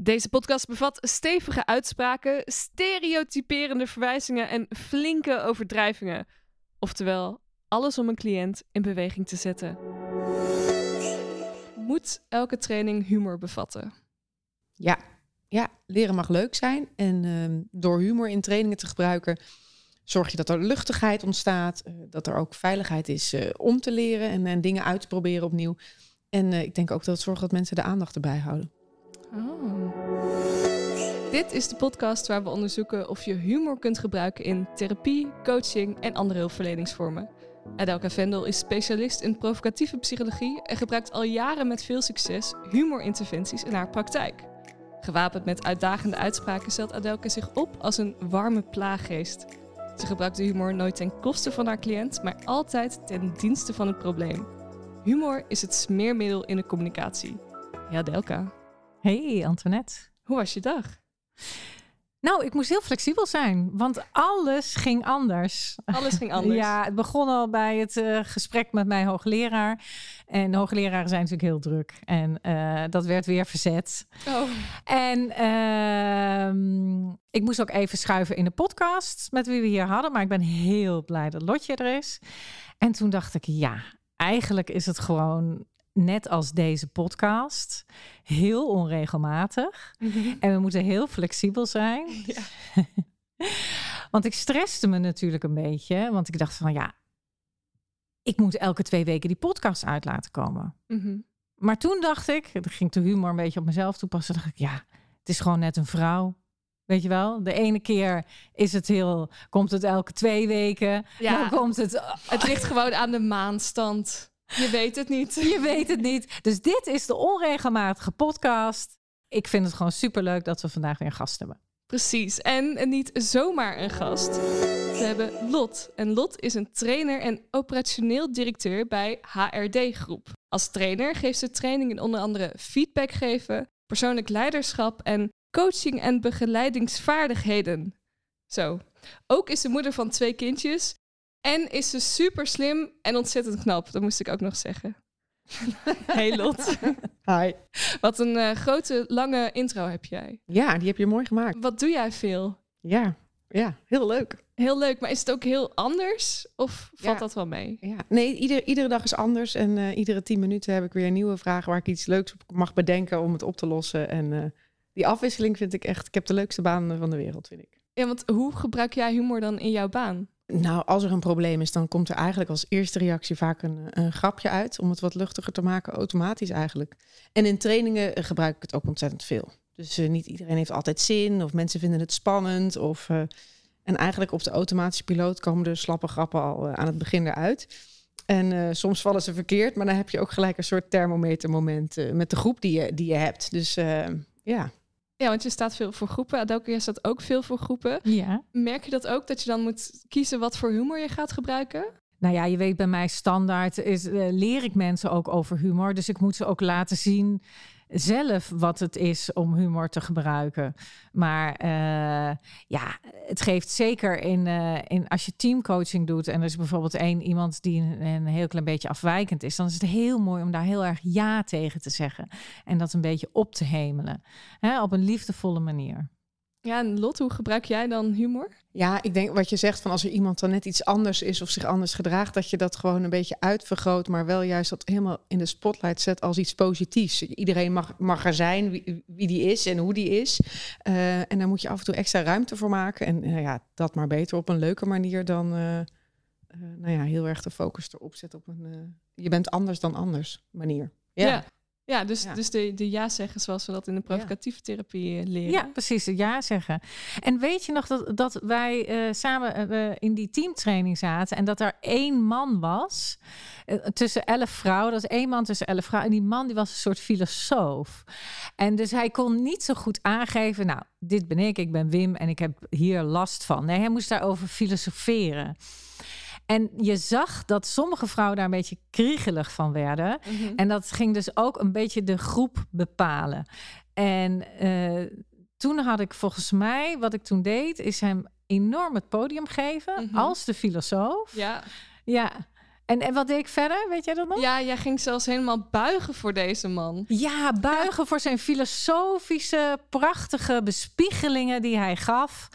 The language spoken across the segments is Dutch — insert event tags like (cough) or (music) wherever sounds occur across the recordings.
Deze podcast bevat stevige uitspraken, stereotyperende verwijzingen en flinke overdrijvingen. Oftewel, alles om een cliënt in beweging te zetten. Moet elke training humor bevatten? Ja, ja leren mag leuk zijn. En ehm, door humor in trainingen te gebruiken, zorg je dat er luchtigheid ontstaat. eh, dat er ook veiligheid is eh, om te leren en, en dingen uit te proberen opnieuw. En eh, ik denk ook dat het zorgt dat mensen de aandacht erbij houden. Oh. Dit is de podcast waar we onderzoeken of je humor kunt gebruiken in therapie, coaching en andere hulpverleningsvormen. Adelka Vendel is specialist in provocatieve psychologie en gebruikt al jaren met veel succes humorinterventies in haar praktijk. Gewapend met uitdagende uitspraken stelt Adelka zich op als een warme plaaggeest. Ze gebruikt de humor nooit ten koste van haar cliënt, maar altijd ten dienste van het probleem. Humor is het smeermiddel in de communicatie. Ja, Adelka, Hey Antoinette. hoe was je dag? Nou, ik moest heel flexibel zijn, want alles ging anders. Alles ging (laughs) anders. Ja, het begon al bij het eh, gesprek met mijn hoogleraar. En hoogleraren zijn natuurlijk heel druk. En eh, dat werd weer verzet. Oh. En ehm, ik moest ook even schuiven in de podcast met wie we hier hadden. Maar ik ben heel blij dat Lotje er is. En toen dacht ik, ja, eigenlijk is het gewoon net als deze podcast. Heel onregelmatig. En we moeten heel flexibel zijn. Ja. (laughs) want ik stresste me natuurlijk een beetje. Want ik dacht van ja, ik moet elke twee weken die podcast uit laten komen. Mhm. Maar toen dacht ik, dan ging de humor een beetje op mezelf toepassen. dacht ik, ja, het is gewoon net een vrouw. Weet je wel? De ene keer is het heel, komt het elke twee weken. Ja. Dan komt het, Het ligt gewoon aan de maanstand. Je weet het niet. (laughs) je weet het niet. Dus dit is de onregelmatige podcast. Ik vind het gewoon superleuk dat we vandaag weer een gast hebben. Precies. En, niet zomaar een gast. We hebben Lot. En Lot is een trainer en operationeel directeur bij HRD Groep. Als trainer geeft ze training in onder andere feedback geven, persoonlijk leiderschap en coaching en begeleidingsvaardigheden. Zo. Ook is ze moeder van twee kindjes en is ze super slim en ontzettend knap. Dat moest ik ook nog zeggen. (laughs) Hey Lot. Hi. Wat een eh, grote, lange intro heb jij. Ja, die heb je mooi gemaakt. Wat doe jij veel? Ja, ja heel leuk. Heel leuk, maar is het ook heel anders? Of valt Ja. dat wel mee? Ja. Nee, ieder, iedere dag is anders. En eh, iedere tien minuten heb ik weer nieuwe vragen waar ik iets leuks op mag bedenken om het op te lossen. En eh, die afwisseling vind ik echt, ik heb de leukste baan van de wereld, vind ik. Ja, want hoe gebruik jij humor dan in jouw baan? Nou, als er een probleem is, dan komt er eigenlijk als eerste reactie vaak een, een grapje uit. Om het wat luchtiger te maken, automatisch eigenlijk. En in trainingen eh, gebruik ik het ook ontzettend veel. Dus eh, niet iedereen heeft altijd zin, of mensen vinden het spannend. Of, eh, en eigenlijk op de automatische piloot komen de slappe grappen al aan het begin eruit. En soms vallen ze verkeerd, maar dan heb je ook gelijk een soort thermometermoment met de groep die je, die je hebt. Dus ja. Ja, want je staat veel voor groepen. Jij staat ook veel voor groepen. Ja. Merk je dat ook, dat je dan moet kiezen wat voor humor je gaat gebruiken? Nou ja, je weet bij mij standaard is, eh, leer ik mensen ook over humor. Dus ik moet ze ook laten zien zelf wat het is om humor te gebruiken. Maar eh, ja, het geeft zeker in, eh, in als je teamcoaching doet en er is bijvoorbeeld één iemand die een, een heel klein beetje afwijkend is, dan is het heel mooi om daar heel erg ja tegen te zeggen en dat een beetje op te hemelen, hè, op een liefdevolle manier. Ja, en Lot, hoe gebruik jij dan humor? Ja, ik denk wat je zegt van als er iemand dan net iets anders is of zich anders gedraagt, dat je dat gewoon een beetje uitvergroot, maar wel juist dat helemaal in de spotlight zet als iets positiefs. Iedereen mag, mag er zijn, wie, wie die is en hoe die is. Eh, en daar moet je af en toe extra ruimte voor maken. En eh, ja, dat maar beter op een leuke manier dan eh, eh, nou ja, heel erg de focus erop zetten op een je bent anders dan anders manier. Ja, ja dus, Ja. dus de, de ja zeggen zoals we dat in de provocatieve therapie eh, leren. Ja, precies. Ja zeggen. En weet je nog dat, dat wij eh, samen eh, in die teamtraining zaten en dat er één man was tussen elf vrouwen. Dat is één man tussen elf vrouwen. En die man die was een soort filosoof. En dus hij kon niet zo goed aangeven, nou, dit ben ik, ik ben Wim en ik heb hier last van. Nee, hij moest daarover filosoferen. En je zag dat sommige vrouwen daar een beetje kriegelig van werden. Mhm. En dat ging dus ook een beetje de groep bepalen. En eh, toen had ik volgens mij, wat ik toen deed, is hem enorm het podium geven Mhm. als de filosoof. Ja, Ja. En, en wat deed ik verder? Weet jij dat nog? Ja, jij ging zelfs helemaal buigen voor deze man. Ja, buigen voor zijn filosofische, prachtige bespiegelingen die hij gaf.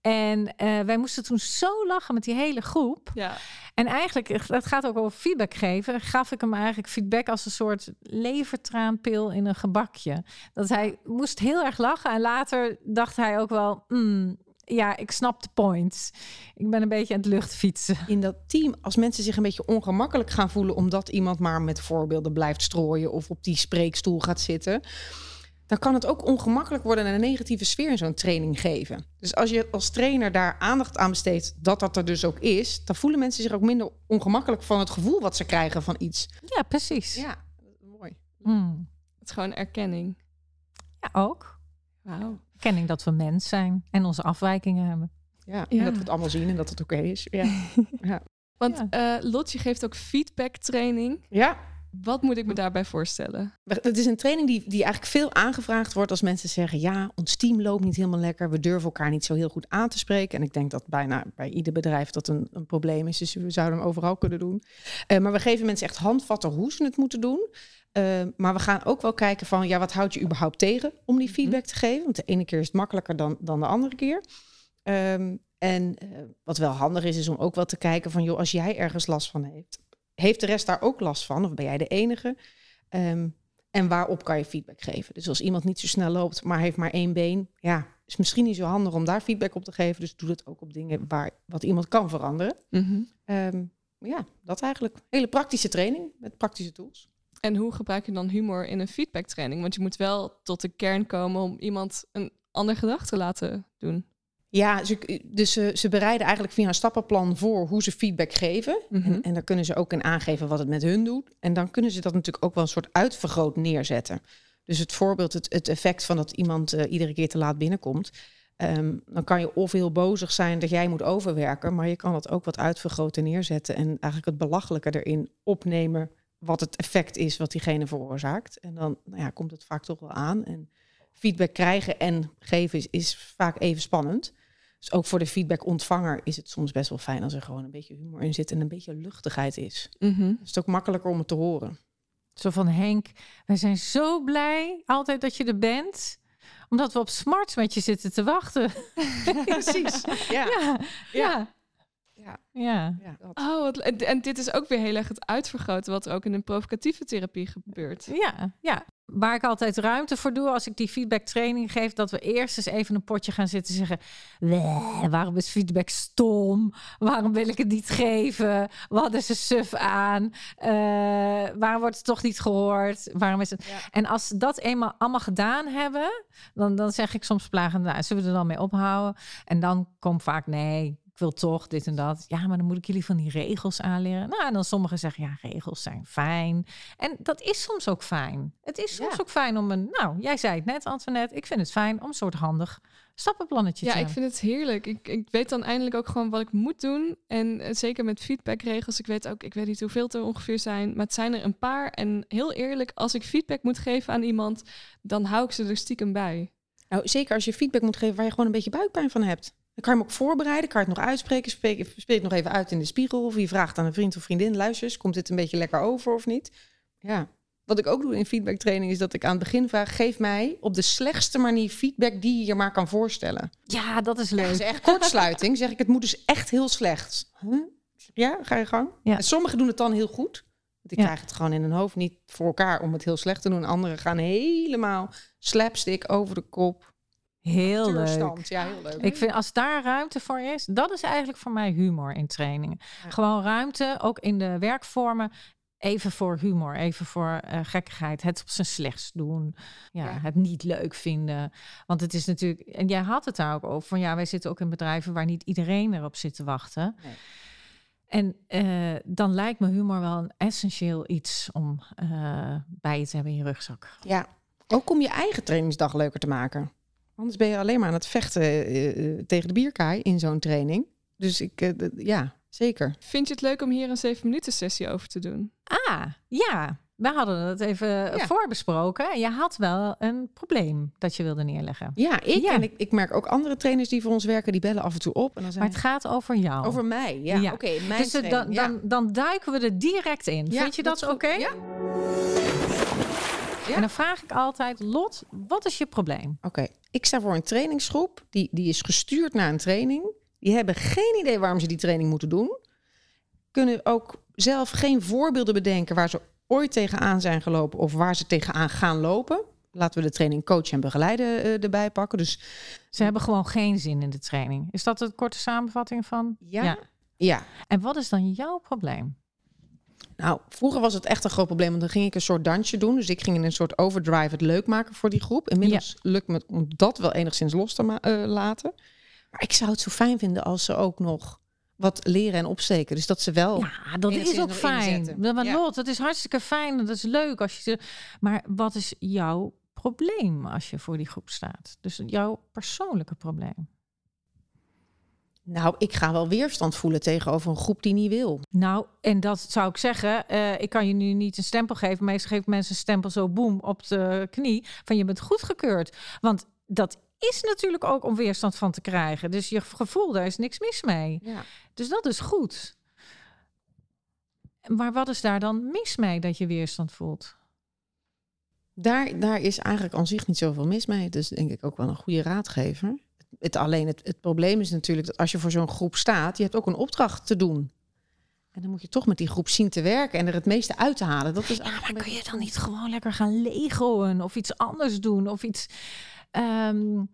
En eh, wij moesten toen zo lachen met die hele groep. Ja. En eigenlijk, het gaat ook over feedback geven. Gaf ik hem eigenlijk feedback als een soort levertraanpil in een gebakje. Dat hij moest heel erg lachen. En later dacht hij ook wel, "Hmm, ja, ik snap de point. Ik ben een beetje aan het luchtfietsen. In dat team, als mensen zich een beetje ongemakkelijk gaan voelen omdat iemand maar met voorbeelden blijft strooien of op die spreekstoel gaat zitten, dan kan het ook ongemakkelijk worden en een negatieve sfeer in zo'n training geven. Dus als je als trainer daar aandacht aan besteedt dat dat er dus ook is, dan voelen mensen zich ook minder ongemakkelijk van het gevoel wat ze krijgen van iets. Ja, precies. Ja, mooi. Hmm. Het is gewoon erkenning. Ja, ook. Wauw. Kenning dat we mens zijn en onze afwijkingen hebben. Ja, Ja. En dat we het allemaal zien en dat het oké is. Ja. (laughs) Want eh Lotje geeft ook feedback training. ja. Wat moet ik me daarbij voorstellen? Het is een training die, die eigenlijk veel aangevraagd wordt als mensen zeggen: Ja, ons team loopt niet helemaal lekker. We durven elkaar niet zo heel goed aan te spreken. En ik denk dat bijna bij ieder bedrijf dat een, een probleem is. Dus we zouden hem overal kunnen doen. Eh, maar we geven mensen echt handvatten hoe ze het moeten doen. Eh, maar we gaan ook wel kijken van: Ja, wat houdt je überhaupt tegen om die feedback te geven? Want de ene keer is het makkelijker dan, dan de andere keer. Ehm, en eh, wat wel handig is, is om ook wel te kijken van: joh, als jij ergens last van heeft, heeft de rest daar ook last van? Of ben jij de enige? Ehm, en waarop kan je feedback geven? Dus als iemand niet zo snel loopt, maar heeft maar één been, ja, is misschien niet zo handig om daar feedback op te geven. Dus doe dat ook op dingen waar wat iemand kan veranderen. Ehm, ja, dat eigenlijk. Hele praktische training met praktische tools. En hoe gebruik je dan humor in een feedback training? Want je moet wel tot de kern komen om iemand een ander gedrag te laten doen. Ja, ze, dus ze, ze bereiden eigenlijk via een stappenplan voor hoe ze feedback geven. Mhm. En, en daar kunnen ze ook in aangeven wat het met hun doet. En dan kunnen ze dat natuurlijk ook wel een soort uitvergroot neerzetten. Dus het voorbeeld, het, het effect van dat iemand eh, iedere keer te laat binnenkomt. Ehm, dan kan je of heel bozig zijn dat jij moet overwerken, maar je kan het ook wat uitvergroten neerzetten en eigenlijk het belachelijke erin opnemen wat het effect is wat diegene veroorzaakt. En dan nou ja, komt het vaak toch wel aan. En feedback krijgen en geven is, is vaak even spannend. Dus ook voor de feedback-ontvanger is het soms best wel fijn als er gewoon een beetje humor in zit en een beetje luchtigheid is. Mhm. Is het ook makkelijker om het te horen. Zo van Henk, wij zijn zo blij altijd dat je er bent. Omdat we op smarts met je zitten te wachten. (laughs) Precies. Ja. Ja, ja, Ja. ja. Oh, wat, en, en dit is ook weer heel erg het uitvergroten wat er ook in een provocatieve therapie gebeurt. Ja, ja. Waar ik altijd ruimte voor doe als ik die feedback training geef, dat we eerst eens even een potje gaan zitten zeggen: "Weh, waarom is feedback stom? Waarom wil ik het niet geven? Wat is er suf aan? Eh, waarom wordt het toch niet gehoord? Waarom is het? Ja. En als ze dat eenmaal allemaal gedaan hebben, dan, dan zeg ik soms plagend: nou, zullen we er dan mee ophouden? En dan komt vaak nee. Ik wil toch dit en dat. Ja, maar dan moet ik jullie van die regels aanleren. Nou, en dan sommigen zeggen, ja, regels zijn fijn. En dat is soms ook fijn. Het is soms Ja. ook fijn om een, nou, jij zei het net, Antoinette. Ik vind het fijn om een soort handig stappenplannetje Ja, te ik hebben. vind het heerlijk. Ik, ik weet dan eindelijk ook gewoon wat ik moet doen. En eh, zeker met feedbackregels. Ik weet ook, ik weet niet hoeveel het er ongeveer zijn. Maar het zijn er een paar. En heel eerlijk, als ik feedback moet geven aan iemand, dan hou ik ze er stiekem bij. Nou, zeker als je feedback moet geven waar je gewoon een beetje buikpijn van hebt. Dan kan je hem ook voorbereiden, kan je het nog uitspreken. Spreek, spreek het nog even uit in de spiegel. Of je vraagt aan een vriend of vriendin, luister eens, komt dit een beetje lekker over of niet? Ja. Wat ik ook doe in feedbacktraining is dat ik aan het begin vraag, geef mij op de slechtste manier feedback die je je maar kan voorstellen. Ja, dat is Dat leuk. is echt kortsluiting. zeg ik, het moet dus echt heel slecht. Huh? Ja, ga je gang. Ja. En sommigen doen het dan heel goed. Want ik Ja. krijg het gewoon in hun hoofd niet voor elkaar om het heel slecht te doen. Anderen gaan helemaal slapstick over de kop. Heel leuk. Ja, heel leuk. Ik vind als daar ruimte voor is, dat is eigenlijk voor mij humor in trainingen. Ja. Gewoon ruimte, ook in de werkvormen. Even voor humor, even voor eh, gekkigheid. Het op zijn slechts doen. Ja, Ja. het niet leuk vinden. Want het is natuurlijk. En jij had het daar ook over. Van ja, wij zitten ook in bedrijven waar niet iedereen erop zit te wachten. Nee. En eh, dan lijkt me humor wel een essentieel iets om eh, bij je te hebben in je rugzak. Ja, ook om je eigen trainingsdag leuker te maken. Anders ben je alleen maar aan het vechten eh, eh, tegen de bierkaai in zo'n training. Dus ik, eh, ja, zeker. Vind je het leuk om hier een 7 minuten sessie over te doen? Ah, ja. we hadden het even Ja. voorbesproken. En je had wel een probleem dat je wilde neerleggen. Ja, ik Ja. en ik, ik merk ook andere trainers die voor ons werken, die bellen af en toe op. En dan zijn Maar het gaat over jou. over mij. Ja, Ja. oké. mijn dus dan, dan, dan duiken we er direct in. Ja, Vind je dat, oké? Ja. Ja. En dan vraag ik altijd, Lot, wat is je probleem? Oké, ik sta voor een trainingsgroep. Die, die is gestuurd naar een training. Die hebben geen idee waarom ze die training moeten doen. Kunnen ook zelf geen voorbeelden bedenken waar ze ooit tegenaan zijn gelopen of waar ze tegenaan gaan lopen. Laten we de training coach en begeleiden eh, erbij pakken. Dus Ze hebben gewoon geen zin in de training. Is dat de korte samenvatting van? ja, Ja. ja. En wat is dan jouw probleem? Nou, vroeger was het echt een groot probleem, want dan ging ik een soort dansje doen. Dus ik ging in een soort overdrive het leuk maken voor die groep. Inmiddels lukt me om dat wel enigszins los te eh, laten. Maar ik zou het zo fijn vinden als ze ook nog wat leren en opsteken. Dus dat ze wel... Ja, dat is ook fijn. inzetten. Maar Ja. Lot, het is hartstikke fijn. Dat is leuk als je. Maar wat is jouw probleem als je voor die groep staat? Dus jouw persoonlijke probleem. Nou, ik ga wel weerstand voelen tegenover een groep die niet wil. Nou, en dat zou ik zeggen. eh, ik kan je nu niet een stempel geven. Meestal geven mensen een stempel zo boem op de knie. Van je bent goedgekeurd. Want dat is natuurlijk ook om weerstand van te krijgen. Dus je gevoel, daar is niks mis mee. Ja. Dus dat is goed. Maar wat is daar dan mis mee dat je weerstand voelt? Daar, daar is eigenlijk aan zich niet zoveel mis mee. Dus denk ik ook wel een goede raadgever. Het, alleen het, het probleem is natuurlijk dat als je voor zo'n groep staat, je hebt ook een opdracht te doen. En dan moet je toch met die groep zien te werken en er het meeste uit te halen. Dat is Ja, maar kun je dan niet gewoon lekker gaan legoen of iets anders doen of iets, ehm,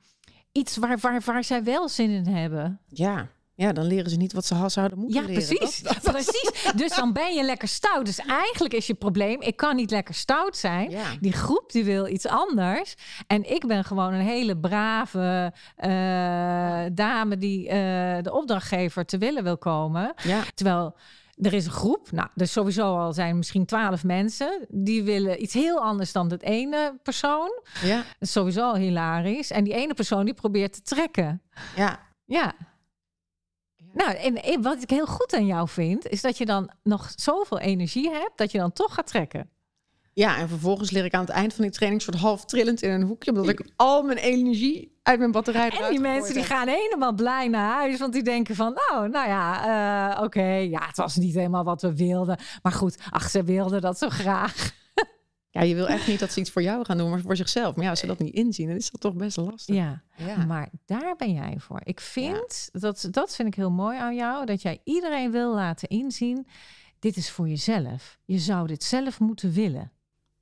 iets waar, waar, waar zij wel zin in hebben? Ja. Ja, dan leren ze niet wat ze zouden moeten Ja, leren. precies. Dat- (laughs) dat- precies. Dus dan ben je lekker stout. Dus eigenlijk is je probleem, ik kan niet lekker stout zijn. ja. Die groep die wil iets anders. En ik ben gewoon een hele brave eh, dame die eh, de opdrachtgever te willen wil komen. ja, Terwijl er is een groep, nou, er sowieso al zijn misschien twaalf mensen, die willen iets heel anders dan dat ene persoon. ja, Dat is sowieso al hilarisch. En die ene persoon die probeert te trekken. ja. Ja. Nou, en, en wat ik heel goed aan jou vind, is dat je dan nog zoveel energie hebt, dat je dan toch gaat trekken. Ja, en vervolgens leer ik aan het eind van die training soort half trillend in een hoekje, omdat ik al mijn energie uit mijn batterij En die mensen die heb. gaan helemaal blij naar huis, want die denken van, oh, nou ja, eh, oké, ja, het was niet helemaal wat we wilden. Maar goed, ach, ze wilden dat zo graag. Ja, je wil echt niet dat ze iets voor jou gaan doen, maar voor zichzelf. Maar ja, als ze dat niet inzien, dan is dat toch best lastig. Ja. Ja. Maar daar ben jij voor. Ik vind, dat, dat vind ik heel mooi aan jou, dat jij iedereen wil laten inzien, dit is voor jezelf. Je zou dit zelf moeten willen.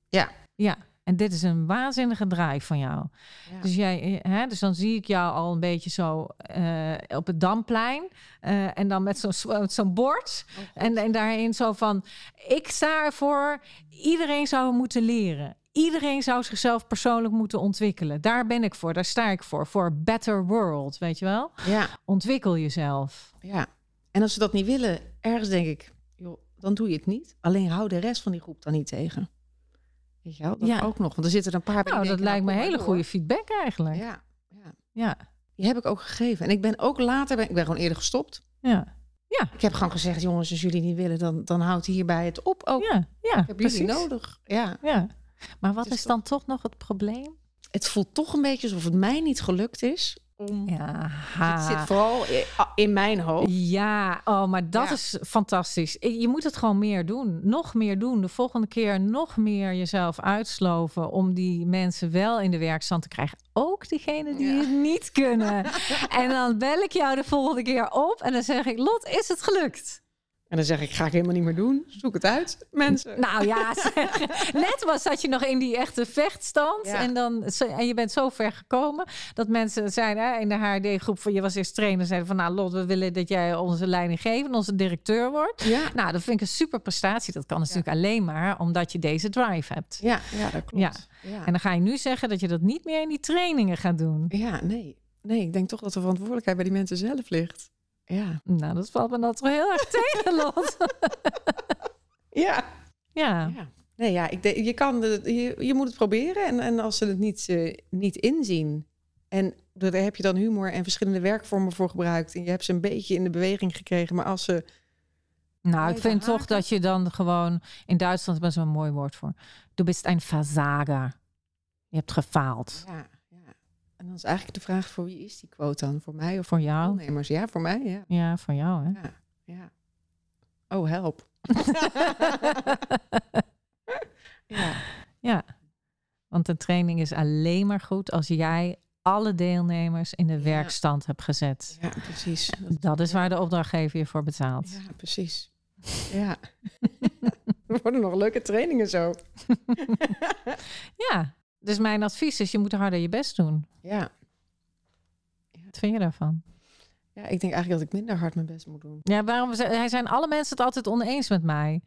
Ja. Ja, en dit is een waanzinnige drive van jou. Ja. Dus, jij, eh, hè, dus dan zie ik jou al een beetje zo eh, op het Damplein. eh, en dan met zo'n bord. Oh. En, en daarin zo van, ik sta ervoor, iedereen zou moeten leren. Iedereen zou zichzelf persoonlijk moeten ontwikkelen. Daar ben ik voor, daar sta ik voor. Voor a better world, weet je wel? ja, Ontwikkel jezelf. ja. En als ze dat niet willen, ergens denk ik, joh, dan doe je het niet. Alleen hou de rest van die groep dan niet tegen. Weet je wel, dat Ja. ook nog. Want er zitten een paar Nou, dat lijkt me hele goede feedback eigenlijk. Ja, Ja, ja, ja, die heb ik ook gegeven. En ik ben ook later, ben, ik ben gewoon eerder gestopt. ja. Ik heb gewoon gezegd, jongens, als jullie niet willen, dan, dan houdt hierbij het op ook. ja, ja ik heb precies. jullie nodig. Ja. Ja. Maar wat is is dan toch nog het probleem? Het voelt toch een beetje alsof het mij niet gelukt is. Om... Ja, Het zit vooral in mijn hoofd. Ja, oh, maar dat Ja. is fantastisch. Je moet het gewoon meer doen. Nog meer doen. De volgende keer nog meer jezelf uitsloven om die mensen wel in de werkstand te krijgen. Ook diegenen die Ja. het niet kunnen. (laughs) en dan bel ik jou de volgende keer op en dan zeg ik: Lot, is het gelukt? En dan zeg ik, ga ik helemaal niet meer doen. Zoek het uit, mensen. Nou ja, (laughs) zeg. net was dat je nog in die echte vechtstand. Ja. En, dan, en je bent zo ver gekomen dat mensen zeiden hè, in de HRD-groep van je was eerst trainer, zeiden van nou Lot, we willen dat jij onze leidinggever, onze directeur wordt. Ja, Nou, dat vind ik een super prestatie. Dat kan natuurlijk alleen maar omdat je deze drive hebt. ja, ja dat klopt. Ja. En dan ga je nu zeggen dat je dat niet meer in die trainingen gaat doen. ja, nee. Nee, ik denk toch dat de verantwoordelijkheid bij die mensen zelf ligt. Ja. Nou, dat valt me dan toch heel erg tegen, Lot. (laughs) Ja. Ja. ja. Nee, ja, ik denk, je, kan, het- je, je moet het proberen. En, en als ze het niet, eh, niet inzien. En daar heb je dan humor en verschillende werkvormen voor gebruikt. En je hebt ze een beetje in de beweging gekregen. Maar als ze Nou, ik vind toch dat je dan gewoon... In Duitsland hebben ze een mooi woord voor. Du bist ein Versager. Je hebt gefaald. Ja. En dan is eigenlijk de vraag, voor wie is die quote dan? Voor mij of Voor jou? deelnemers? Ja, voor mij, ja. Ja, voor jou, hè? Ja, ja. Oh, help. (laughs) ja. Ja. Want een training is alleen maar goed als jij alle deelnemers in de Ja. werkstand hebt gezet. ja, precies. Dat is waar de opdrachtgever je voor betaalt. Ja, precies. Ja. (laughs) Er worden nog leuke trainingen zo. (laughs) Ja. Dus mijn advies is, je moet harder je best doen. Ja. Wat vind je daarvan? ja, ik denk eigenlijk dat ik minder hard mijn best moet doen. Ja, waarom hij zijn alle mensen het altijd oneens met mij?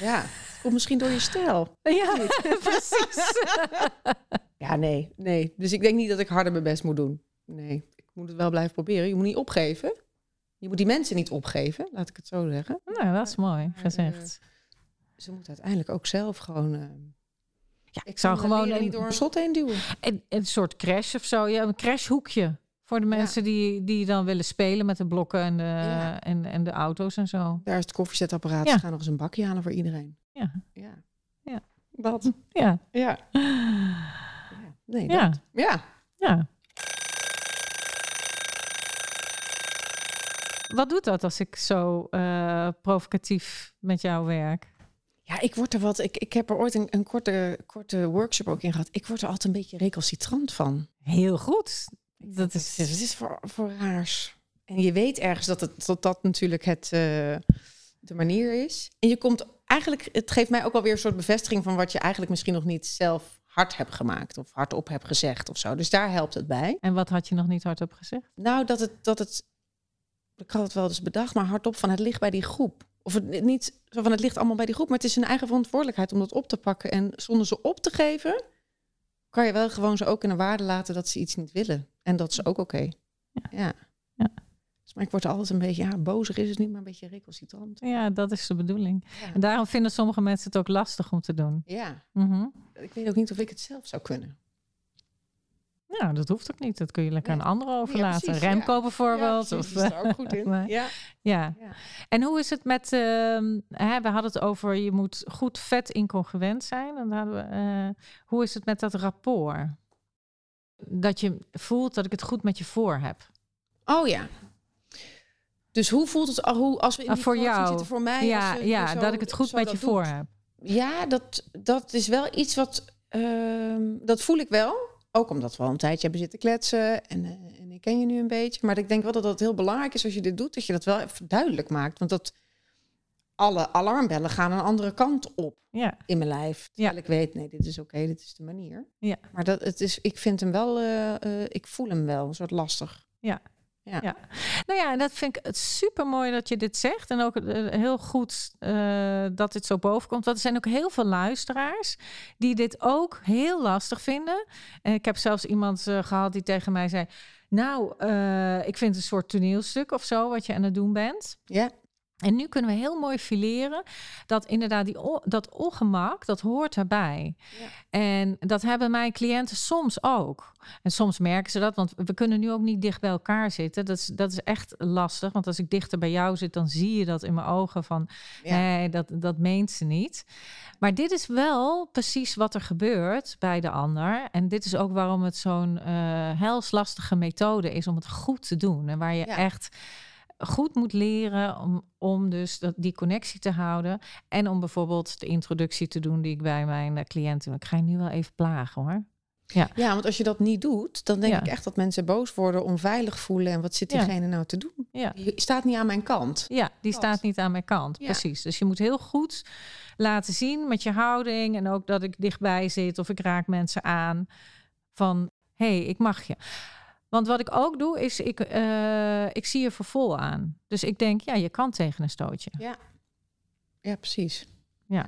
Ja, of misschien door je stijl. (laughs) Ja, (laughs) precies. (laughs) Ja, nee, nee. Dus ik denk niet dat ik harder mijn best moet doen. Nee, ik moet het wel blijven proberen. Je moet niet opgeven. Je moet die mensen niet opgeven, laat ik het zo zeggen. nou, dat is mooi Maar, gezegd. Ze moeten uiteindelijk ook zelf gewoon... eh, Ja, ik zou gewoon een- niet door een slot heen duwen. Een, een soort crash of zo. Ja, een crashhoekje. Voor de Ja. mensen die, die dan willen spelen met de blokken en de, Ja. en, en de auto's en zo. Daar is het koffiezetapparaat. Ja. Ze gaan nog eens een bakje halen voor iedereen. Ja. Ja. Ja. Dat. Ja. Ja. ja. Nee, Ja. dat. Ja. Ja. Wat doet dat als ik zo eh, provocatief met jou werk? Ja, ik word er wat. Ik, ik heb er ooit een, een korte, korte workshop ook in gehad. Ik word er altijd een beetje recalcitrant van. Heel goed. Dat is- wat is voor, voor raars. En je weet ergens dat het, dat, dat natuurlijk het, eh, de manier is. En je komt eigenlijk, het geeft mij ook alweer een soort bevestiging van wat je eigenlijk misschien nog niet zelf hard hebt gemaakt of hardop hebt gezegd of zo. Dus daar helpt het bij. En wat had je nog niet hardop gezegd? Nou, dat het, dat het, ik had het wel eens bedacht, maar hardop van het ligt bij die groep. Of het niet zo van het ligt allemaal bij die groep, maar het is hun eigen verantwoordelijkheid om dat op te pakken. En zonder ze op te geven, kan je wel gewoon ze ook in de waarde laten dat ze iets niet willen. En dat is ook oké. Ja. Ja. Dus, maar ik word altijd een beetje, ja, bozig is het niet, maar een beetje recalcitrant. Ja, dat is de bedoeling. Ja. En daarom vinden sommige mensen het ook lastig om te doen. ja, Mhm. ik weet ook niet of ik het zelf zou kunnen. Nou, dat hoeft ook niet. Dat kun je lekker Nee. aan anderen overlaten. precies, Remco ja. bijvoorbeeld. Ja, of, precies, die is ook goed in. (laughs) maar- Ja. ja. Ja. En hoe is het met, ehm, hè, we hadden het over, je moet goed vet incongruent zijn. En dan hadden we, eh, hoe is het met dat rapport? Dat je voelt dat ik het goed met je voor heb. Oh ja. Dus hoe voelt het hoe, als we in Ah, die voor jou. zitten voor mij? als ja, ja zo- dat ik het goed met je doet? voor heb. Ja, dat, dat is wel iets wat. ehm, dat voel ik wel. Ook omdat we al een tijdje hebben zitten kletsen. En, eh, en ik ken je nu een beetje. Maar ik denk wel dat dat heel belangrijk is als je dit doet. Dat je dat wel even duidelijk maakt. Want dat alle alarmbellen gaan een andere kant op Ja, in mijn lijf. Terwijl ik weet, nee, dit is oké, dit is de manier. Ja. Maar dat, het is, ik vind hem wel, eh, eh, ik voel hem wel, een soort lastig. Nou ja, en dat vind ik super mooi dat je dit zegt. En ook eh, heel goed eh, dat dit zo boven komt. Want er zijn ook heel veel luisteraars die dit ook heel lastig vinden. En ik heb zelfs iemand eh, gehad die tegen mij zei: Nou, ik vind het een soort toneelstuk of zo wat je aan het doen bent. Ja, En nu kunnen we heel mooi fileren dat inderdaad die, dat ongemak, dat hoort erbij. Ja. En dat hebben mijn cliënten soms ook. En soms merken ze dat, want we kunnen nu ook niet dicht bij elkaar zitten. Dat is, dat is echt lastig, want als ik dichter bij jou zit, dan zie je dat in mijn ogen van, ja. nee, dat, dat meent ze niet. Maar dit is wel precies wat er gebeurt bij de ander. En dit is ook waarom het zo'n eh helslastige methode is om het goed te doen. En waar je Ja. echt goed moet leren om, om dus dat, die connectie te houden. En om bijvoorbeeld de introductie te doen die ik bij mijn eh, cliënten... Ik ga je nu wel even plagen hoor. Ja, want als je dat niet doet, dan denk Ja. ik echt dat mensen boos worden, onveilig voelen. En wat zit Ja. diegene nou te doen? Ja. Die staat niet aan mijn kant. Ja, die staat niet aan mijn kant. Ja. Precies. Dus je moet heel goed laten zien met je houding en ook dat ik dichtbij zit of ik raak mensen aan van hé, hey, ik mag je. Want wat ik ook doe is ik, eh, ik zie je voor vol aan. Dus ik denk ja, je kan tegen een stootje. Ja, precies. Ja.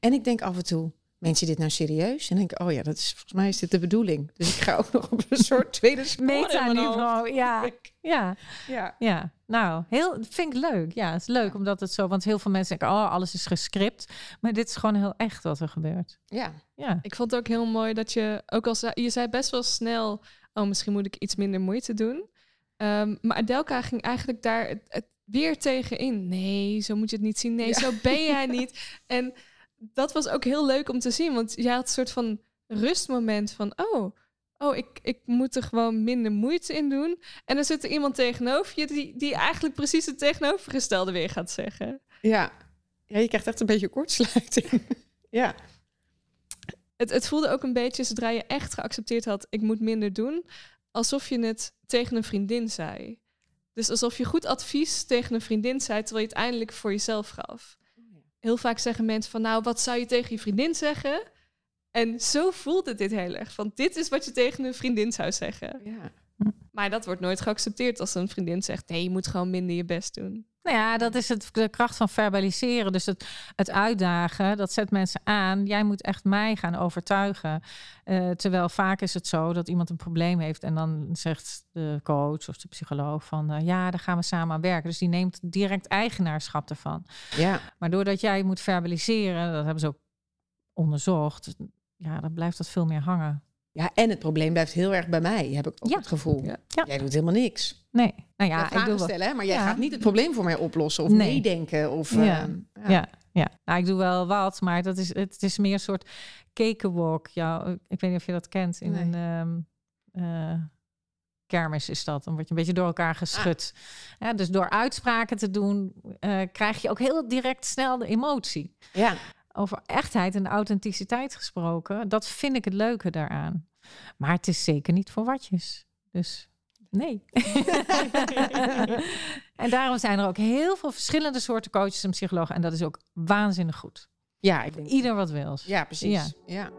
En ik denk af en toe, mensen dit nou serieus? En denk ik, oh ja, dat is, volgens mij is dit de bedoeling. Dus ik ga ook (laughs) nog op een soort tweede (laughs) spoor in Meta mijn hoofd. niveau. Ja. (laughs) Ja. Ja. Ja, nou, heel, vind ik leuk. Ja, het is leuk omdat het zo, want heel veel mensen denken, oh, alles is gescript. Maar dit is gewoon heel echt wat er gebeurt. Ja. Ja, Ik vond het ook heel mooi dat je, ook al zei, je zei best wel snel, oh misschien moet ik iets minder moeite doen. Ehm, maar Adelka ging eigenlijk daar het, het weer tegenin. Nee, zo moet je het niet zien. Nee, zo ben jij niet. (laughs) En dat was ook heel leuk om te zien, want jij had een soort van rustmoment van, oh, oh, ik, ik moet er gewoon minder moeite in doen. En dan zit er iemand tegenover je die, die eigenlijk precies het tegenovergestelde weer gaat zeggen. Ja. ja, je krijgt echt een beetje kortsluiting. (laughs) ja. Het, het voelde ook een beetje, zodra je echt geaccepteerd had, ik moet minder doen, alsof je het tegen een vriendin zei. Dus alsof je goed advies tegen een vriendin zei, terwijl je het eindelijk voor jezelf gaf. Heel vaak zeggen mensen van, nou, wat zou je tegen je vriendin zeggen? En zo voelde dit heel erg. Van dit is wat je tegen een vriendin zou zeggen. Ja. Maar dat wordt nooit geaccepteerd als een vriendin zegt: nee, je moet gewoon minder je best doen. Nou ja, dat is het, de kracht van verbaliseren. Dus het, het uitdagen, dat zet mensen aan. Jij moet echt mij gaan overtuigen. Uh, terwijl vaak is het zo dat iemand een probleem heeft en dan zegt de coach of de psycholoog van uh, ja, daar gaan we samen aan werken. Dus die neemt direct eigenaarschap ervan. Ja. Maar doordat jij moet verbaliseren, dat hebben ze ook onderzocht, ja, dan blijft dat veel meer hangen. Ja, en het probleem blijft heel erg bij mij, heb ik ook Ja. het gevoel. Ja. Ja. Jij doet helemaal niks. Nee, nou Ja, ja, ik doe stellen, maar jij Ja. gaat niet het probleem voor mij oplossen of Nee. meedenken. Of, Ja. ehm, Ja. Ja, nou, ik doe wel wat, maar dat is, het is meer een soort cakewalk. Ja, ik weet niet of je dat kent. In Nee. een ehm, eh, kermis is dat. Dan word je een beetje door elkaar geschud. Ja, dus door uitspraken te doen, eh, krijg je ook heel direct snel de emotie. ja. Over echtheid en authenticiteit gesproken, dat vind ik het leuke daaraan. Maar het is zeker niet voor watjes. Dus nee. (laughs) en daarom zijn er ook heel veel verschillende soorten coaches en psychologen. En dat is ook waanzinnig goed. ja, ik denk... Ieder wat wil. Ja, precies. Ja. Ja.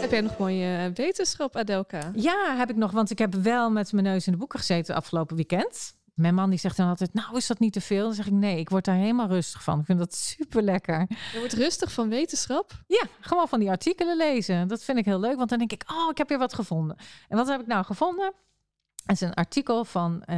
Heb jij nog mooie eh, wetenschap, Adelka? Ja, heb ik nog, want ik heb wel met mijn neus in de boeken gezeten afgelopen weekend. Mijn man die zegt dan altijd, nou is dat niet te veel? Dan zeg ik, nee, ik word daar helemaal rustig van. Ik vind dat super lekker. Je wordt rustig van wetenschap. Ja, gewoon van die artikelen lezen. Dat vind ik heel leuk, want dan denk ik, oh, ik heb weer wat gevonden. En wat heb ik nou gevonden? Het is een artikel van eh,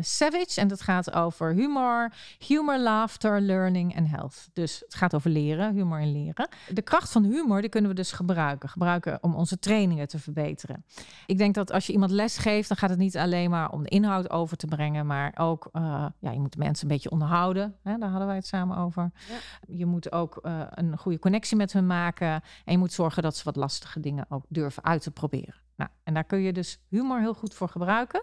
Savage en dat gaat over humor, humor, laughter, learning en health. Dus het gaat over leren, humor en leren. De kracht van humor, die kunnen we dus gebruiken. Gebruiken om onze trainingen te verbeteren. Ik denk dat als je iemand les geeft, dan gaat het niet alleen maar om de inhoud over te brengen, maar ook, eh, ja, je moet de mensen een beetje onderhouden. Hè, daar hadden wij het samen over. Je moet ook eh, een goede connectie met hun maken. En je moet zorgen dat ze wat lastige dingen ook durven uit te proberen. Nou, en daar kun je dus humor heel goed voor gebruiken,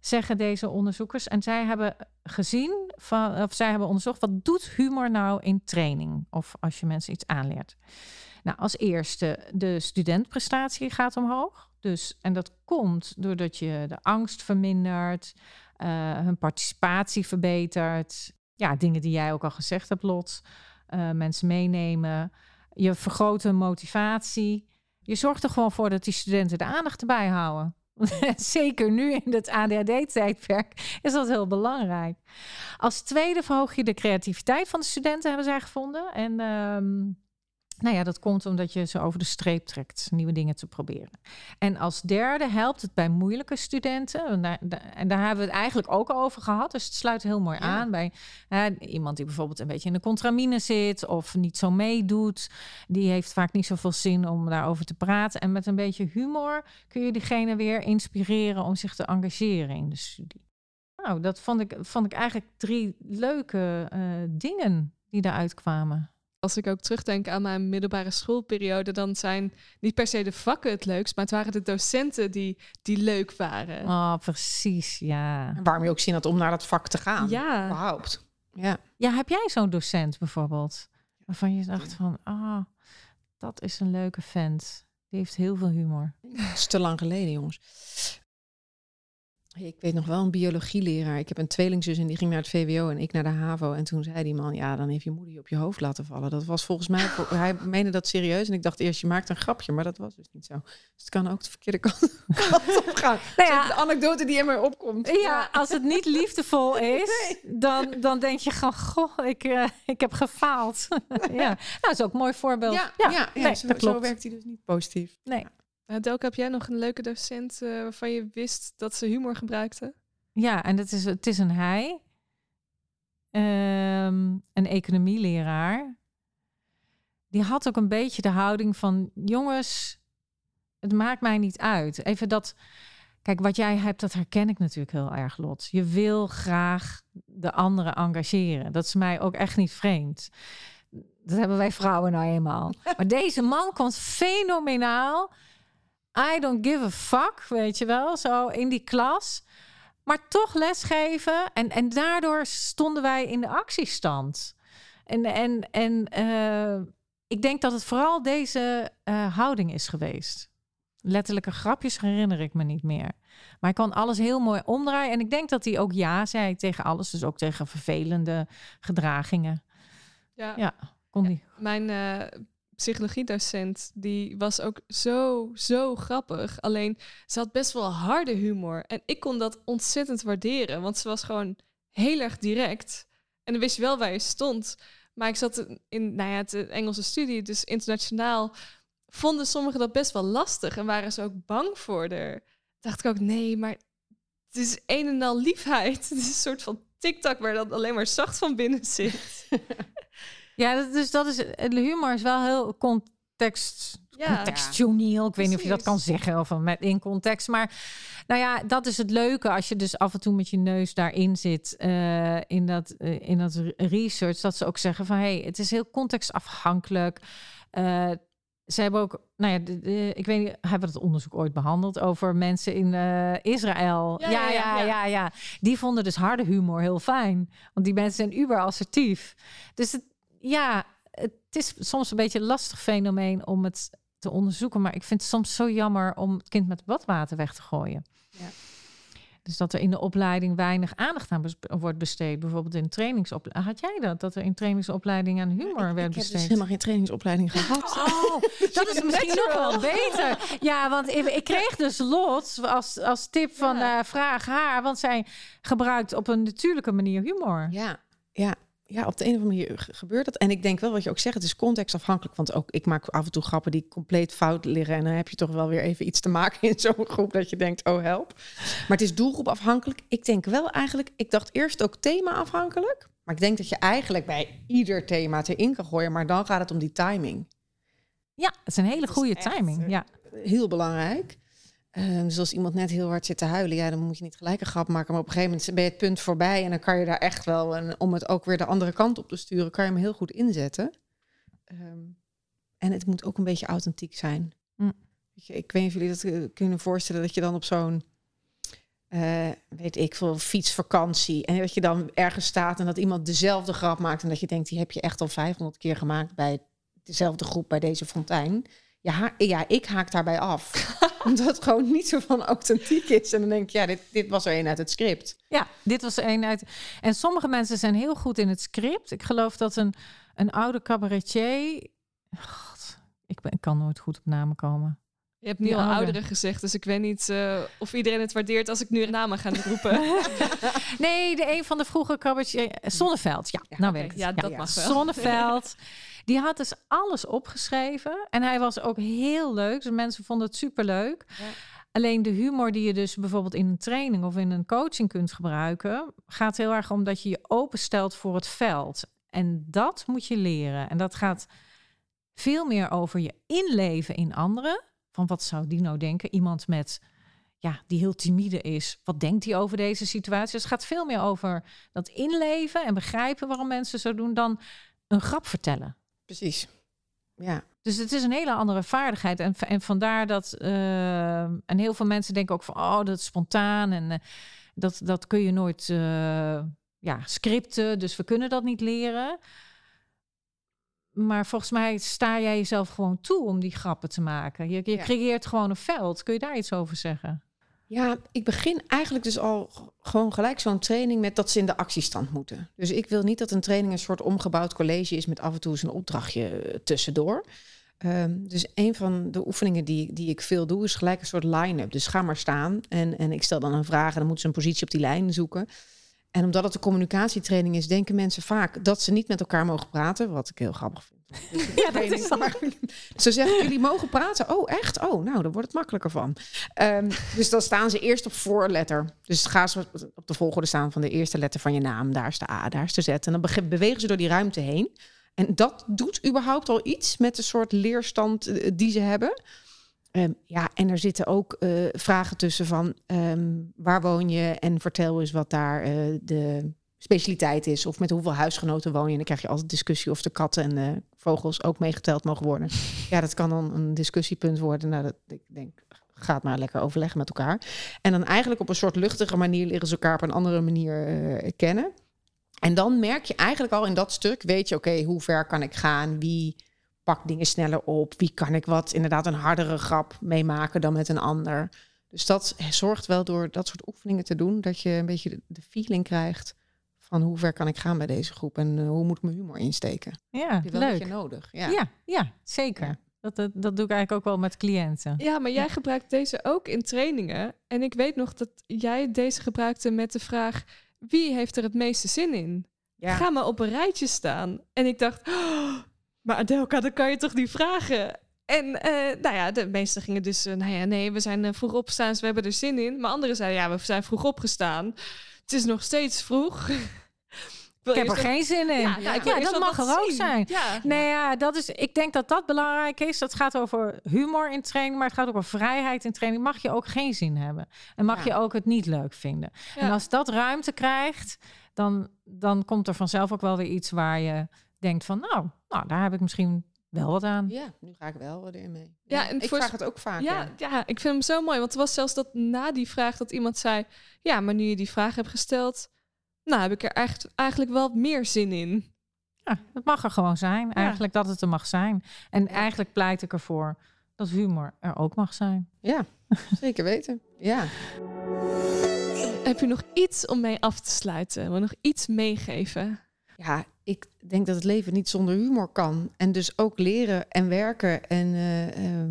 zeggen deze onderzoekers. En zij hebben gezien, of zij hebben onderzocht, wat doet humor nou in training? Of als je mensen iets aanleert. Nou, als eerste, de studentprestatie gaat omhoog. Dus, en dat komt doordat je de angst vermindert, eh, hun participatie verbetert. Ja, dingen die jij ook al gezegd hebt, Lot. Eh, mensen meenemen. Je vergroot hun motivatie. Je zorgt er gewoon voor dat die studenten de aandacht erbij houden. (laughs) Zeker nu in het ADHD-tijdperk is dat heel belangrijk. Als tweede verhoog je de creativiteit van de studenten, hebben zij gevonden. En ehm, nou ja, dat komt omdat je ze over de streep trekt, nieuwe dingen te proberen. En als derde helpt het bij moeilijke studenten. En daar, en daar hebben we het eigenlijk ook over gehad. Dus het sluit heel mooi Ja. aan bij hè, iemand die bijvoorbeeld een beetje in de contramine zit of niet zo meedoet. Die heeft vaak niet zoveel zin om daarover te praten. En met een beetje humor kun je diegene weer inspireren om zich te engageren in de studie. Nou, dat vond ik, vond ik eigenlijk drie leuke eh, dingen die daaruit kwamen. Als ik ook terugdenk aan mijn middelbare schoolperiode, dan zijn niet per se de vakken het leukst, maar het waren de docenten die, die leuk waren. Oh, precies, ja. En waarom je ook zin had om naar dat vak te gaan. Ja, Überhaupt. Ja. Ja, heb jij zo'n docent bijvoorbeeld? Waarvan je dacht van, ah, dat is een leuke vent. Die heeft heel veel humor. Dat is te lang geleden, jongens. Ik weet nog wel een biologieleraar. Ik heb een tweelingzus en die ging naar het VWO en ik naar de HAVO. En toen zei die man, ja, dan heeft je moeder je op je hoofd laten vallen. Dat was volgens mij, hij meende dat serieus. En ik dacht eerst, je maakt een grapje, maar dat was dus niet zo. Dus het kan ook de verkeerde (laughs) kant, kant op gaan. (laughs) Nou ja, de anekdote die in mij opkomt. ja, als het niet liefdevol (laughs) is, dan, dan denk je gewoon, goh, ik, eh, ik heb gefaald. ja, nou, dat is ook een mooi voorbeeld. Ja, ja, ja, nee, zo, dat zo klopt. werkt hij dus niet positief. Nee. Delke, heb jij nog een leuke docent eh, waarvan je wist dat ze humor gebruikte? Ja, en het is, het is een hij. Ehm, een economieleraar. Die had ook een beetje de houding van... jongens, het maakt mij niet uit. Even dat... Kijk, wat jij hebt, dat herken ik natuurlijk heel erg, Lot. Je wil graag de anderen engageren. Dat is mij ook echt niet vreemd. Dat hebben wij vrouwen nou eenmaal. (laughs) Maar deze man komt fenomenaal. I don't give a fuck, weet je wel, zo in die klas. Maar toch lesgeven. En, en daardoor stonden wij in de actiestand. En, en, en uh, ik denk dat het vooral deze uh, houding is geweest. Letterlijke grapjes herinner ik me niet meer. Maar hij kon alles heel mooi omdraaien. En ik denk dat hij ook ja zei tegen alles. Dus ook tegen vervelende gedragingen. Ja, ja kon hij. Mijn uh, psychologiedocent, die was ook zo, zo grappig. Alleen, ze had best wel harde humor. En ik kon dat ontzettend waarderen. Want ze was gewoon heel erg direct. En dan wist je wel waar je stond. Maar ik zat in nou ja, het Engelse studie, dus internationaal vonden sommigen dat best wel lastig en waren ze ook bang voor er. Dacht ik ook, nee, maar het is een en al liefheid. (laughs) Het is een soort van TikTok waar dat alleen maar zacht van binnen zit. (laughs) ja, dus dat is, de humor is wel heel context, ja, contextueel. Ik weet niet of je dat kan zeggen of met in context. Maar nou ja, dat is het leuke als je dus af en toe met je neus daarin zit uh, in, dat, uh, in dat research. Dat ze ook zeggen van hé, hey, het is heel contextafhankelijk. Uh, ze hebben ook, nou ja, de, ik weet niet, hebben we het onderzoek ooit behandeld over mensen in uh, Israël? Ja ja ja, ja ja Die vonden dus harde humor heel fijn, want die mensen zijn uber assertief. Dus het, ja, het is soms een beetje een lastig fenomeen om het te onderzoeken, maar ik vind het soms zo jammer om het kind met badwater weg te gooien. Ja. Dus dat er in de opleiding weinig aandacht aan wordt besteed. Bijvoorbeeld in trainingsopleiding. Had jij dat? Dat er in trainingsopleiding aan humor ja, werd besteed? Ik heb dus helemaal geen trainingsopleiding (laughs) gehad. Oh, (laughs) dat is misschien nog wel beter. Ja, want ik, ik kreeg dus Lot als, als tip van uh, vraag haar. Want zij gebruikt op een natuurlijke manier humor. Ja, ja ja, op de een of andere manier gebeurt dat. En ik denk wel wat je ook zegt, het is contextafhankelijk. Want ook ik maak af en toe grappen die compleet fout liggen. En dan heb je toch wel weer even iets te maken in zo'n groep dat je denkt, oh help. Maar het is doelgroep afhankelijk. Ik denk wel eigenlijk, ik dacht eerst ook thema afhankelijk. Maar ik denk dat je eigenlijk bij ieder thema erin kan gooien. Maar dan gaat het om die timing. Ja, het is een hele goede timing. Ja. Heel belangrijk. Uh, dus als iemand net heel hard zit te huilen, ja, dan moet je niet gelijk een grap maken. Maar op een gegeven moment ben je het punt voorbij en dan kan je daar echt wel, en om het ook weer de andere kant op te sturen, kan je hem heel goed inzetten. Um, en het moet ook een beetje authentiek zijn. Mm. Ik weet niet of jullie dat eh, kunnen voorstellen, dat je dan op zo'n, uh, weet ik veel, fietsvakantie, en dat je dan ergens staat en dat iemand dezelfde grap maakt en dat je denkt, die heb je echt al 500 keer gemaakt bij dezelfde groep bij deze fontein. Ja, ja, ik haak daarbij af. (laughs) Omdat het gewoon niet zo van authentiek is. En dan denk ik, ja, dit, dit was er een uit het script. Ja, dit was er een uit... En sommige mensen zijn heel goed in het script. Ik geloof dat een, een oude cabaretier... God, ik, ben, ik kan nooit goed op namen komen. Je hebt nu al ouderen gezegd, dus ik weet niet uh, of iedereen het waardeert als ik nu namen ga roepen. (laughs) nee, de een van de vroege cabaretier... Zonneveld, ja, ja nou weet ik Ja, dat mag wel. Zonneveld. (laughs) Die had dus alles opgeschreven. En hij was ook heel leuk. Dus mensen vonden het superleuk. Ja. Alleen de humor die je dus bijvoorbeeld in een training of in een coaching kunt gebruiken, gaat heel erg om dat je je openstelt voor het veld. En dat moet je leren. En dat gaat veel meer over je inleven in anderen. Van wat zou die nou denken? Iemand met, ja, die heel timide is. Wat denkt hij over deze situatie? Dus het gaat veel meer over dat inleven en begrijpen waarom mensen zo doen dan een grap vertellen. Precies. Ja. Dus het is een hele andere vaardigheid. En, en vandaar dat. Uh, en heel veel mensen denken ook van. Oh, dat is spontaan. En uh, dat, dat kun je nooit. Uh, ja, scripten. Dus we kunnen dat niet leren. Maar volgens mij sta jij jezelf gewoon toe om die grappen te maken. Je, je creëert gewoon een veld. Kun je daar iets over zeggen? Ja, ik begin eigenlijk dus al gewoon gelijk zo'n training met dat ze in de actiestand moeten. Dus ik wil niet dat een training een soort omgebouwd college is met af en toe eens een opdrachtje eh, tussendoor. Um, dus een van de oefeningen die, die ik veel doe, is gelijk een soort line-up. Dus ga maar staan en, en ik stel dan een vraag en dan moeten ze een positie op die lijn zoeken. En omdat het een communicatietraining is, denken mensen vaak dat ze niet met elkaar mogen praten, wat ik heel grappig vind. (laughs) ja, dat is maar, Ze zeggen, jullie mogen praten. Oh, echt? Oh, nou, daar wordt het makkelijker van. Um, dus dan staan ze eerst op voorletter. Dus gaan ze op de volgorde staan van de eerste letter van je naam. Daar is de A, daar is de Z. En dan bewegen ze door die ruimte heen. En dat doet überhaupt al iets met de soort leerstand eh, die ze hebben. Ehm, ja, en er zitten ook eh, vragen tussen van ehm, waar woon je en vertel eens wat daar eh, de specialiteit is. Of met hoeveel huisgenoten woon je. En dan krijg je altijd discussie of de katten en de vogels ook meegeteld mogen worden. (laughs) Ja, dat kan dan een discussiepunt worden. Nou, dat, ik denk, gaat maar lekker overleggen met elkaar. En dan eigenlijk op een soort luchtige manier leren ze elkaar op een andere manier uh, kennen. En dan merk je eigenlijk al in dat stuk, weet je, oké, hoe ver kan ik gaan? Wie pak dingen sneller op? Wie kan ik wat inderdaad een hardere grap meemaken dan met een ander? Dus dat zorgt wel door dat soort oefeningen te doen, dat je een beetje de feeling krijgt van hoe ver kan ik gaan bij deze groep en uh, hoe moet ik mijn humor insteken. Ja, je wel leuk. je nodig. Ja, ja, ja zeker. Ja. Dat, dat, dat doe ik eigenlijk ook wel met cliënten. Ja, maar jij gebruikt deze ook in trainingen. En ik weet nog dat jij deze gebruikte met de vraag: wie heeft er het meeste zin in? Ja. Ga maar op een rijtje staan. En ik dacht, oh, maar Adelka, dat kan je toch niet vragen? En uh, nou ja, de meesten gingen dus, uh, nou ja, nee, we zijn uh, vroeg opgestaan, dus we hebben er zin in. Maar anderen zeiden, ja, we zijn vroeg opgestaan. Het is nog steeds vroeg. (laughs) ik heb er geen zin in. Ja, ja, ja dat mag er ook zien. zijn. Ja. Nee, ja, dat is, ik denk dat dat belangrijk is. Dat gaat over humor in training, maar het gaat ook over vrijheid in training. Mag je ook geen zin hebben. En mag je ook het niet leuk vinden. En als dat ruimte krijgt, dan, dan komt er vanzelf ook wel weer iets waar je denkt van, nou, nou daar heb ik misschien wel wat aan. Ja, nu ga ik wel wat in mee. Ja, en ik vraag het ook vaak. Ja, ja, ik vind hem zo mooi. Want het was zelfs dat na die vraag dat iemand zei... ja, maar nu je die vraag hebt gesteld... nou, heb ik er echt, eigenlijk wel meer zin in. Ja, het mag er gewoon zijn. Eigenlijk dat het er mag zijn. En eigenlijk pleit ik ervoor dat humor er ook mag zijn. Ja, zeker weten. Ja. Heb je nog iets om mee af te sluiten? Wil nog iets meegeven? Ja, ik denk dat het leven niet zonder humor kan. En dus ook leren en werken en uh, uh,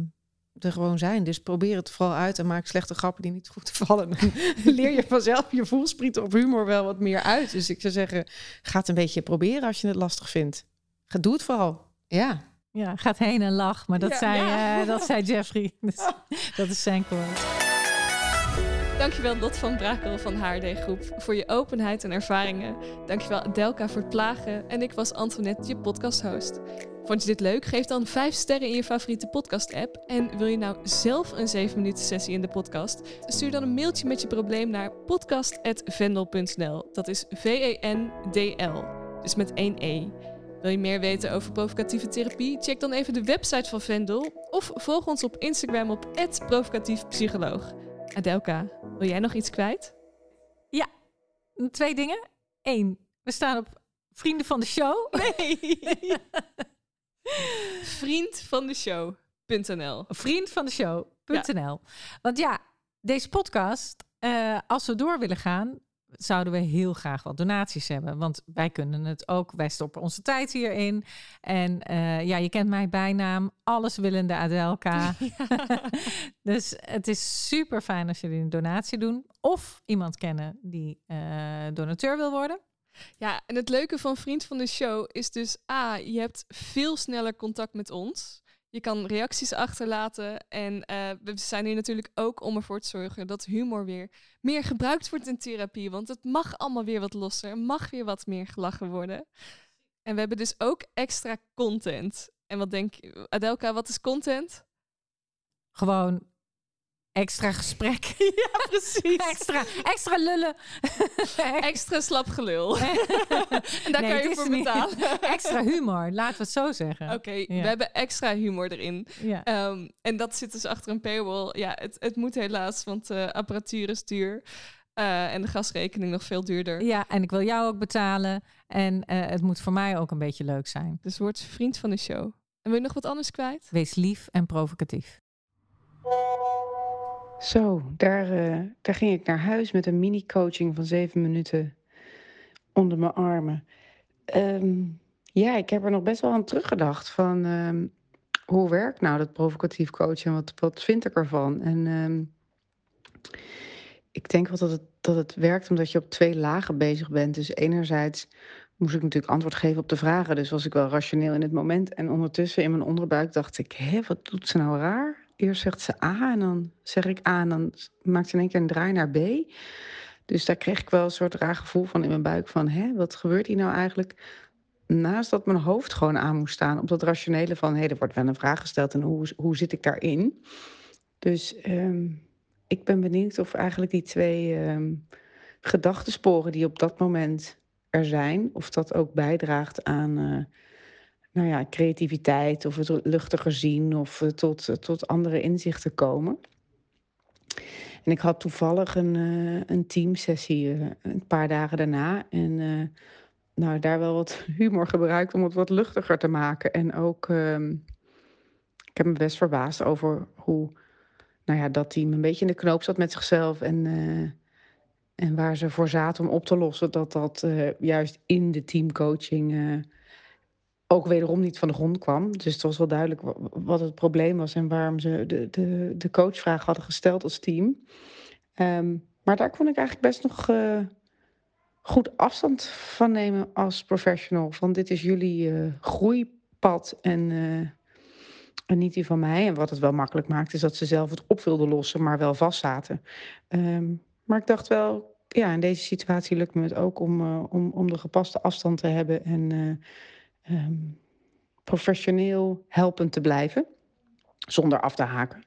er gewoon zijn. Dus probeer het vooral uit en maak slechte grappen die niet goed vallen. Dan (laughs) leer je vanzelf je voelsprieten op humor wel wat meer uit. Dus ik zou zeggen, ga het een beetje proberen als je het lastig vindt. Ga, doe het vooral. Ja. Ja, gaat heen en lach. Maar dat, ja, zei, ja. Uh, dat zei Jeffrey. Dus, (laughs) dat is zijn quote. Dankjewel Lot van Brakel van HRD Groep voor je openheid en ervaringen. Dankjewel Adelka voor het plagen. En ik was Antoinette, je podcast-host. Vond je dit leuk? Geef dan 5 sterren in je favoriete podcast-app. En wil je nou zelf een 7 minuten sessie in de podcast? Stuur dan een mailtje met je probleem naar podcast.vendel.nl. Dat is V-E-N-D-L. Dus met één E. Wil je meer weten over provocatieve therapie? Check dan even de website van Vendel. Of volg ons op Instagram op provocatiefpsycholoog. Adelka, wil jij nog iets kwijt? Ja, twee dingen. Eén, we staan op Vrienden van de Show. (laughs) Nee. (laughs) Vriend van de Show.nl. Vriend van de Show.nl. Want ja, deze podcast, uh, als we door willen gaan, zouden we heel graag wat donaties hebben. Want wij kunnen het ook, wij stoppen onze tijd hierin. En uh, ja, je kent mijn bijnaam, alleswillende Adelka. Ja. (laughs) dus het is super fijn als jullie een donatie doen. Of iemand kennen die uh, donateur wil worden. Ja, en het leuke van Vriend van de Show is dus A, je hebt veel sneller contact met ons. Je kan reacties achterlaten. En uh, we zijn hier natuurlijk ook om ervoor te zorgen dat humor weer meer gebruikt wordt in therapie. Want het mag allemaal weer wat losser. Er mag weer wat meer gelachen worden. En we hebben dus ook extra content. En wat denk je, Adelka, wat is content? Gewoon extra gesprek. (laughs) Ja, precies. extra, extra lullen. (laughs) extra slap gelul. en (laughs) daar kan je voor betalen. extra humor, laten we het zo zeggen. Oké, we hebben extra humor erin. Ja. Um, en dat zit dus achter een paywall. Ja, het, het moet helaas, want de uh, apparatuur is duur. Uh, en de gasrekening nog veel duurder. Ja, en ik wil jou ook betalen. En uh, het moet voor mij ook een beetje leuk zijn. Dus word vriend van de show. En wil je nog wat anders kwijt? Wees lief en provocatief. Zo, daar, uh, daar ging ik naar huis met een mini-coaching van zeven minuten onder mijn armen. Um, ja, ik heb er nog best wel aan teruggedacht van um, hoe werkt nou dat provocatief coachen? Wat, wat vind ik ervan? En um, ik denk wel dat het, dat het werkt omdat je op twee lagen bezig bent. Dus enerzijds moest ik natuurlijk antwoord geven op de vragen. Dus was ik wel rationeel in het moment. En ondertussen in mijn onderbuik dacht ik, hé, wat doet ze nou raar? Eerst zegt ze A en dan zeg ik A en dan maakt ze in één keer een draai naar B. Dus daar kreeg ik wel een soort raar gevoel van in mijn buik van, hé, wat gebeurt hier nou eigenlijk? Naast dat mijn hoofd gewoon aan moest staan op dat rationele van, hé, er wordt wel een vraag gesteld en hoe, hoe zit ik daarin? Dus ehm, ik ben benieuwd of eigenlijk die twee um, gedachtensporen die op dat moment er zijn, of dat ook bijdraagt aan uh, nou ja, creativiteit of het luchtiger zien of uh, tot, uh, tot andere inzichten komen. En ik had toevallig een, een teamsessie een paar dagen daarna. En nou, daar wel wat (laughs) humor gebruikt om het wat luchtiger te maken. En ook, um, ik heb me best verbaasd over hoe nou ja, dat team een beetje in de knoop zat met zichzelf. En, en waar ze voor zaten om op te lossen, dat dat juist in de teamcoaching ook wederom niet van de grond kwam. Dus het was wel duidelijk wat het probleem was en waarom ze de, de, de coachvraag hadden gesteld als team. Um, maar daar kon ik eigenlijk best nog goed afstand van nemen als professional. Van dit is jullie groeipad en en niet die van mij. En wat het wel makkelijk maakt, is dat ze zelf het op wilden lossen, maar wel vast zaten. Um, maar ik dacht wel, ja, in deze situatie lukt me het ook om, om, om de gepaste afstand te hebben en um, professioneel helpend te blijven. Zonder af te haken.